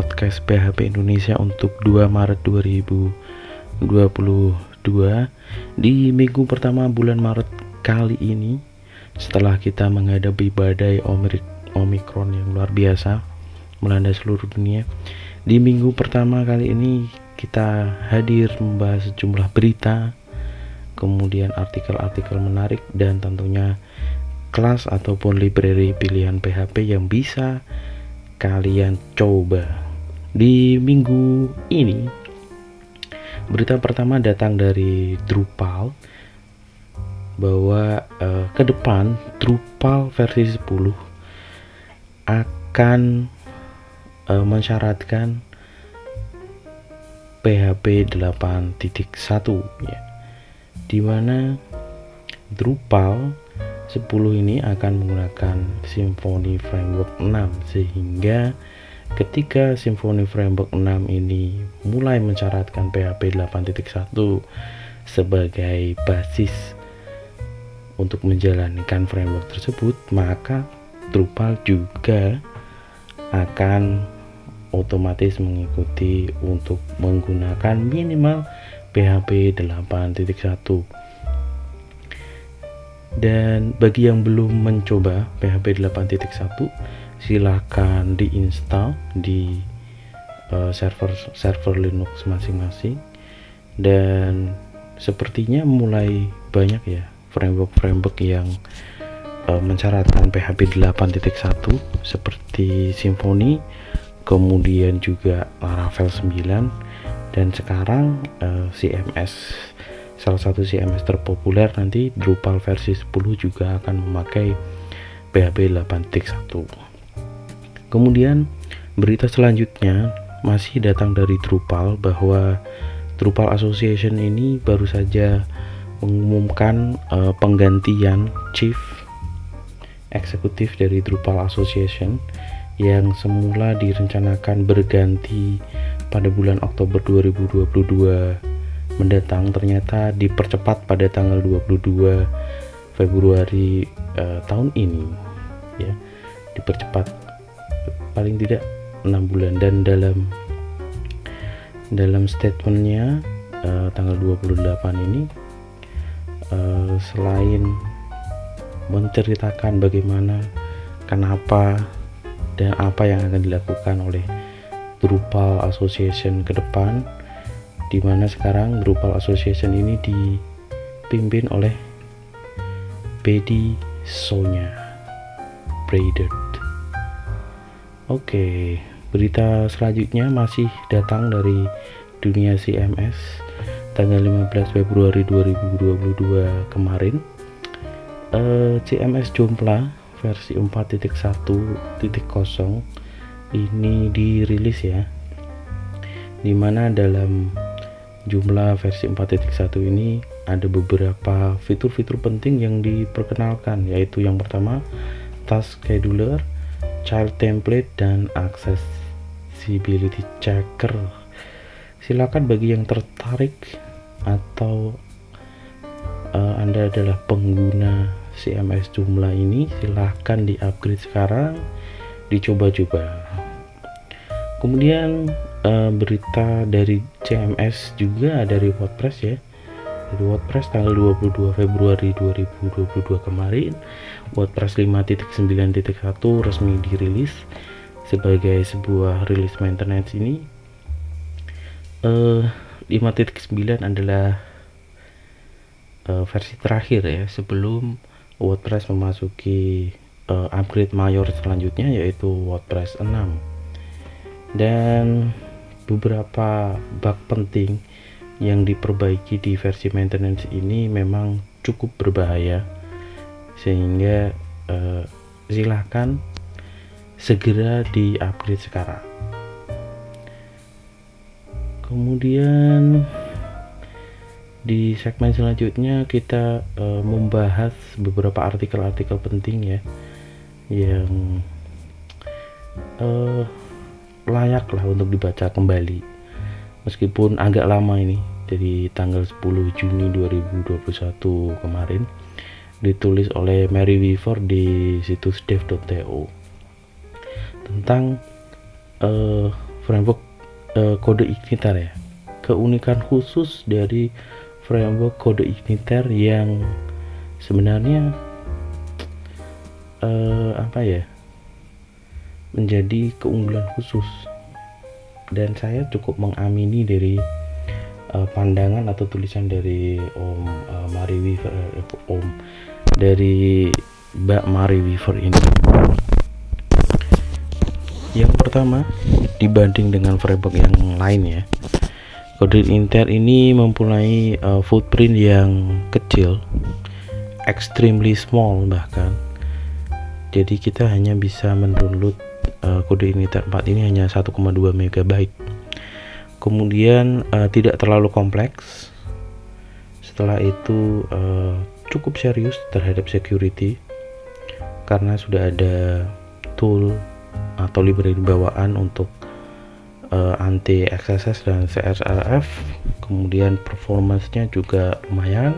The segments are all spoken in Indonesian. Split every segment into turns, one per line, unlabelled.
podcast PHP Indonesia untuk 2 Maret 2022 Di minggu pertama bulan Maret kali ini Setelah kita menghadapi badai Omikron yang luar biasa Melanda seluruh dunia Di minggu pertama kali ini kita hadir membahas sejumlah berita Kemudian artikel-artikel menarik dan tentunya kelas ataupun library pilihan PHP yang bisa kalian coba di minggu ini. Berita pertama datang dari Drupal bahwa uh, ke depan Drupal versi 10 akan uh, mensyaratkan PHP 8.1 ya. Di mana Drupal 10 ini akan menggunakan Symfony Framework 6 sehingga ketika Symfony Framework 6 ini mulai mensyaratkan PHP 8.1 sebagai basis untuk menjalankan framework tersebut maka Drupal juga akan otomatis mengikuti untuk menggunakan minimal PHP 8.1 dan bagi yang belum mencoba PHP 8.1 silahkan diinstal di uh, server server Linux masing-masing. Dan sepertinya mulai banyak ya framework-framework yang uh, mensyaratkan PHP 8.1 seperti Symfony kemudian juga Laravel 9 dan sekarang uh, CMS salah satu CMS terpopuler nanti Drupal versi 10 juga akan memakai PHP 8.1 kemudian berita selanjutnya masih datang dari Drupal bahwa Drupal Association ini baru saja mengumumkan uh, penggantian chief eksekutif dari Drupal Association yang semula direncanakan berganti pada bulan Oktober 2022 mendatang. Ternyata dipercepat pada tanggal 22 Februari uh, tahun ini ya. Dipercepat paling tidak enam bulan dan dalam dalam statementnya uh, tanggal 28 ini uh, selain menceritakan bagaimana kenapa dan apa yang akan dilakukan oleh Drupal Association ke depan di mana sekarang Drupal Association ini dipimpin oleh Bedi Sonya Braided. Oke, berita selanjutnya masih datang dari dunia CMS tanggal 15 Februari 2022 kemarin. Eh, CMS Joomla versi 4.1.0 ini dirilis ya di mana dalam jumlah versi 4.1 ini ada beberapa fitur-fitur penting yang diperkenalkan yaitu yang pertama task scheduler, child template dan accessibility checker. Silakan bagi yang tertarik atau uh, Anda adalah pengguna CMS jumlah ini silahkan di upgrade sekarang dicoba-coba kemudian uh, berita dari CMS juga dari WordPress ya dari WordPress tanggal 22 Februari 2022 kemarin WordPress 5.9.1 resmi dirilis sebagai sebuah rilis maintenance ini. Uh, eh, 5.9 adalah uh, versi terakhir ya sebelum WordPress memasuki uh, upgrade mayor selanjutnya yaitu WordPress 6 dan beberapa bug penting yang diperbaiki di versi maintenance ini memang cukup berbahaya sehingga eh, silahkan segera di upgrade sekarang. Kemudian di segmen selanjutnya kita uh, membahas beberapa artikel-artikel penting ya yang uh, layak untuk dibaca kembali. Meskipun agak lama ini dari tanggal 10 Juni 2021 kemarin ditulis oleh Mary Weaver di situs dev.to tentang uh, framework uh, kode Igniter ya. Keunikan khusus dari framework kode Igniter yang sebenarnya uh, apa ya menjadi keunggulan khusus. Dan saya cukup mengamini dari uh, pandangan atau tulisan dari Om uh, Mari Weaver uh, Om dari Mbak Mari Weaver ini. Yang pertama dibanding dengan framework yang lain ya kode Inter ini mempunyai uh, footprint yang kecil extremely small bahkan. Jadi kita hanya bisa mendownload uh, kode Inter 4 ini hanya 1,2 MB kemudian uh, tidak terlalu kompleks. Setelah itu uh, cukup serius terhadap security karena sudah ada tool atau library bawaan untuk uh, anti XSS dan CSRF kemudian performance-nya juga lumayan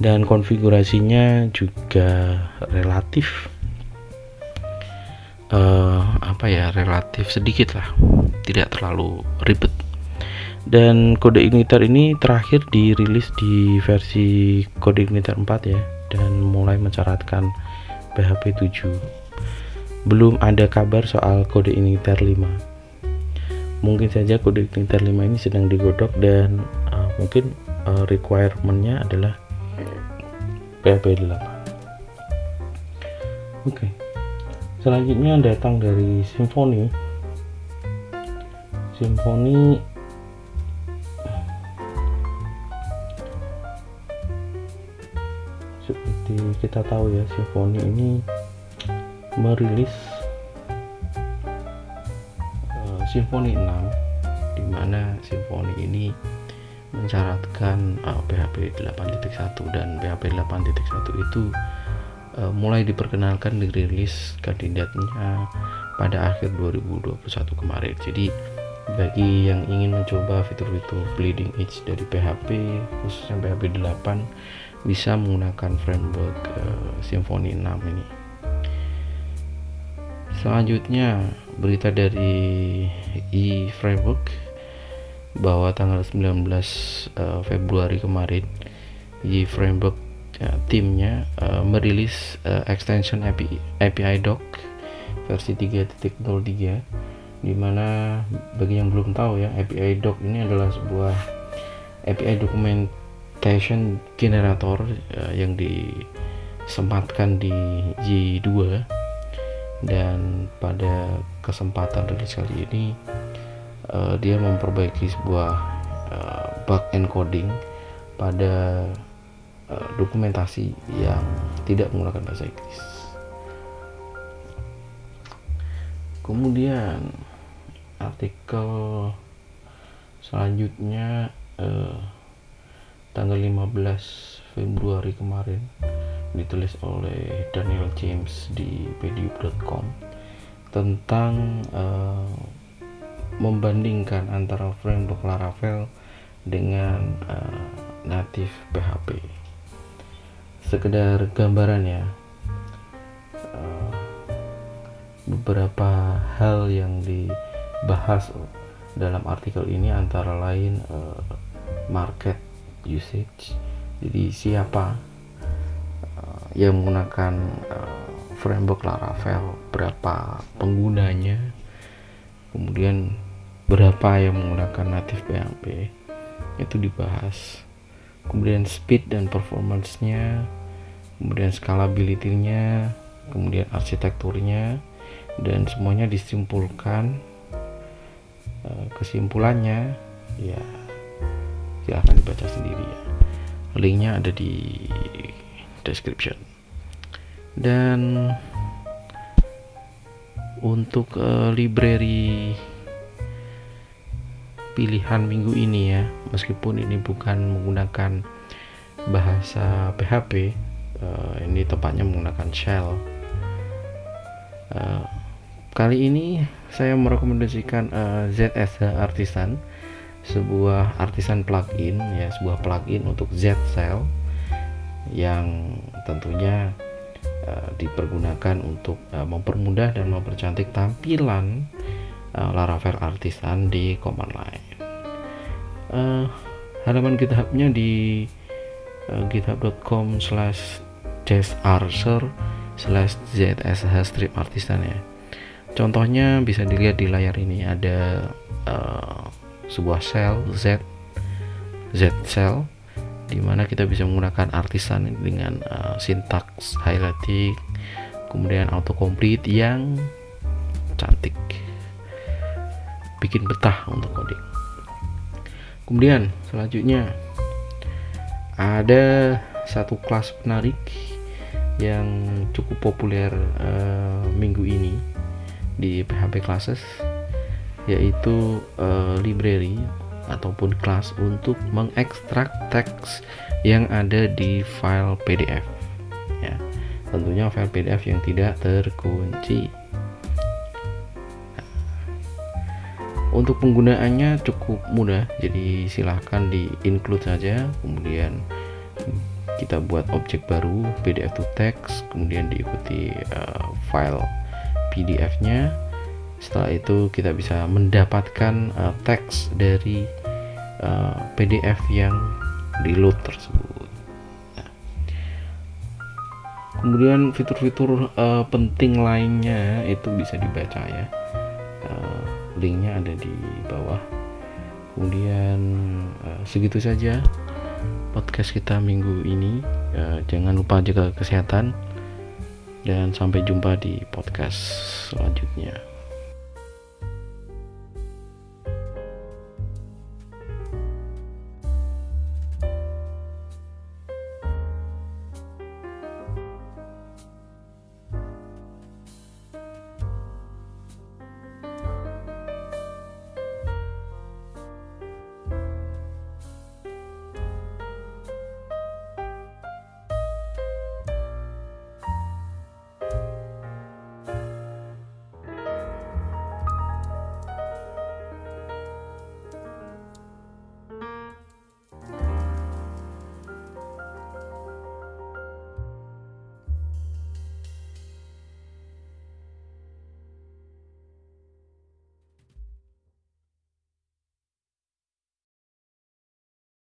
dan konfigurasinya juga relatif uh, apa ya relatif sedikit lah. Tidak terlalu ribet dan kode igniter ini terakhir dirilis di versi kode igniter 4 ya dan mulai mencaratkan PHP 7 belum ada kabar soal kode Igniter 5 mungkin saja kode Igniter 5 ini sedang digodok dan uh, mungkin uh, requirementnya adalah PHP 8 oke. Okay. selanjutnya datang dari Symfony Symfony kita tahu ya Symfony ini merilis uh, Symfony 6 di mana Symfony ini mensyaratkan uh, PHP 8.1 dan PHP 8.1 itu uh, mulai diperkenalkan dirilis kandidatnya pada akhir 2021 kemarin. Jadi bagi yang ingin mencoba fitur-fitur bleeding edge dari PHP khususnya PHP 8 bisa menggunakan framework uh, Symfony 6 ini. Selanjutnya berita dari e-framework bahwa tanggal 19 uh, Februari kemarin e-framework ya, timnya uh, merilis uh, extension API, API doc versi 3.03 di mana bagi yang belum tahu ya API doc ini adalah sebuah API documentation generator uh, yang disematkan di G2 dan pada kesempatan rilis kali ini uh, dia memperbaiki sebuah uh, bug encoding pada uh, dokumentasi yang tidak menggunakan bahasa Inggris. Kemudian artikel selanjutnya uh, tanggal 15 Februari kemarin ditulis oleh Daniel James di medium.com tentang uh, membandingkan antara framework Laravel dengan uh, native PHP. Sekedar gambarannya, uh, beberapa hal yang dibahas dalam artikel ini antara lain uh, market usage, jadi siapa yang menggunakan uh, framework Laravel berapa penggunanya kemudian berapa yang menggunakan native PHP itu dibahas. Kemudian speed dan performance-nya kemudian scalability-nya kemudian arsitekturnya dan semuanya disimpulkan uh, kesimpulannya ya silahkan dibaca sendiri ya. Linknya ada di description. Dan untuk uh, library pilihan minggu ini ya meskipun ini bukan menggunakan bahasa PHP uh, eh, ini tepatnya menggunakan shell uh, kali ini saya merekomendasikan uh, ZSH Artisan sebuah artisan plugin ya sebuah plugin untuk Z Shell yang tentunya uh, dipergunakan untuk uh, mempermudah dan mempercantik tampilan uh, Laravel Artisan di command line. Uh, halaman githubnya di uh, github.com slash jazzarcer slash zsh strip artisan ya. Contohnya bisa dilihat di layar ini ada uh, sebuah cell z z cell di mana kita bisa menggunakan artisan dengan uh, sintaks highlighting kemudian autocomplete yang cantik. Bikin betah untuk coding. Kemudian selanjutnya ada satu kelas menarik yang cukup populer uh, minggu ini di PHP classes yaitu uh, library ataupun kelas untuk mengekstrak teks yang ada di file PDF ya tentunya file PDF yang tidak terkunci. Nah, untuk penggunaannya cukup mudah jadi silahkan di include saja kemudian kita buat objek baru PDF to text kemudian diikuti uh, file PDF nya setelah itu kita bisa mendapatkan uh, teks dari uh, eh, PDF yang di load tersebut. Nah. kemudian fitur-fitur uh, penting lainnya itu bisa dibaca ya. Uh, linknya ada di bawah. Kemudian uh, segitu saja podcast kita minggu ini. Uh, jangan lupa jaga kesehatan. Dan sampai jumpa di podcast selanjutnya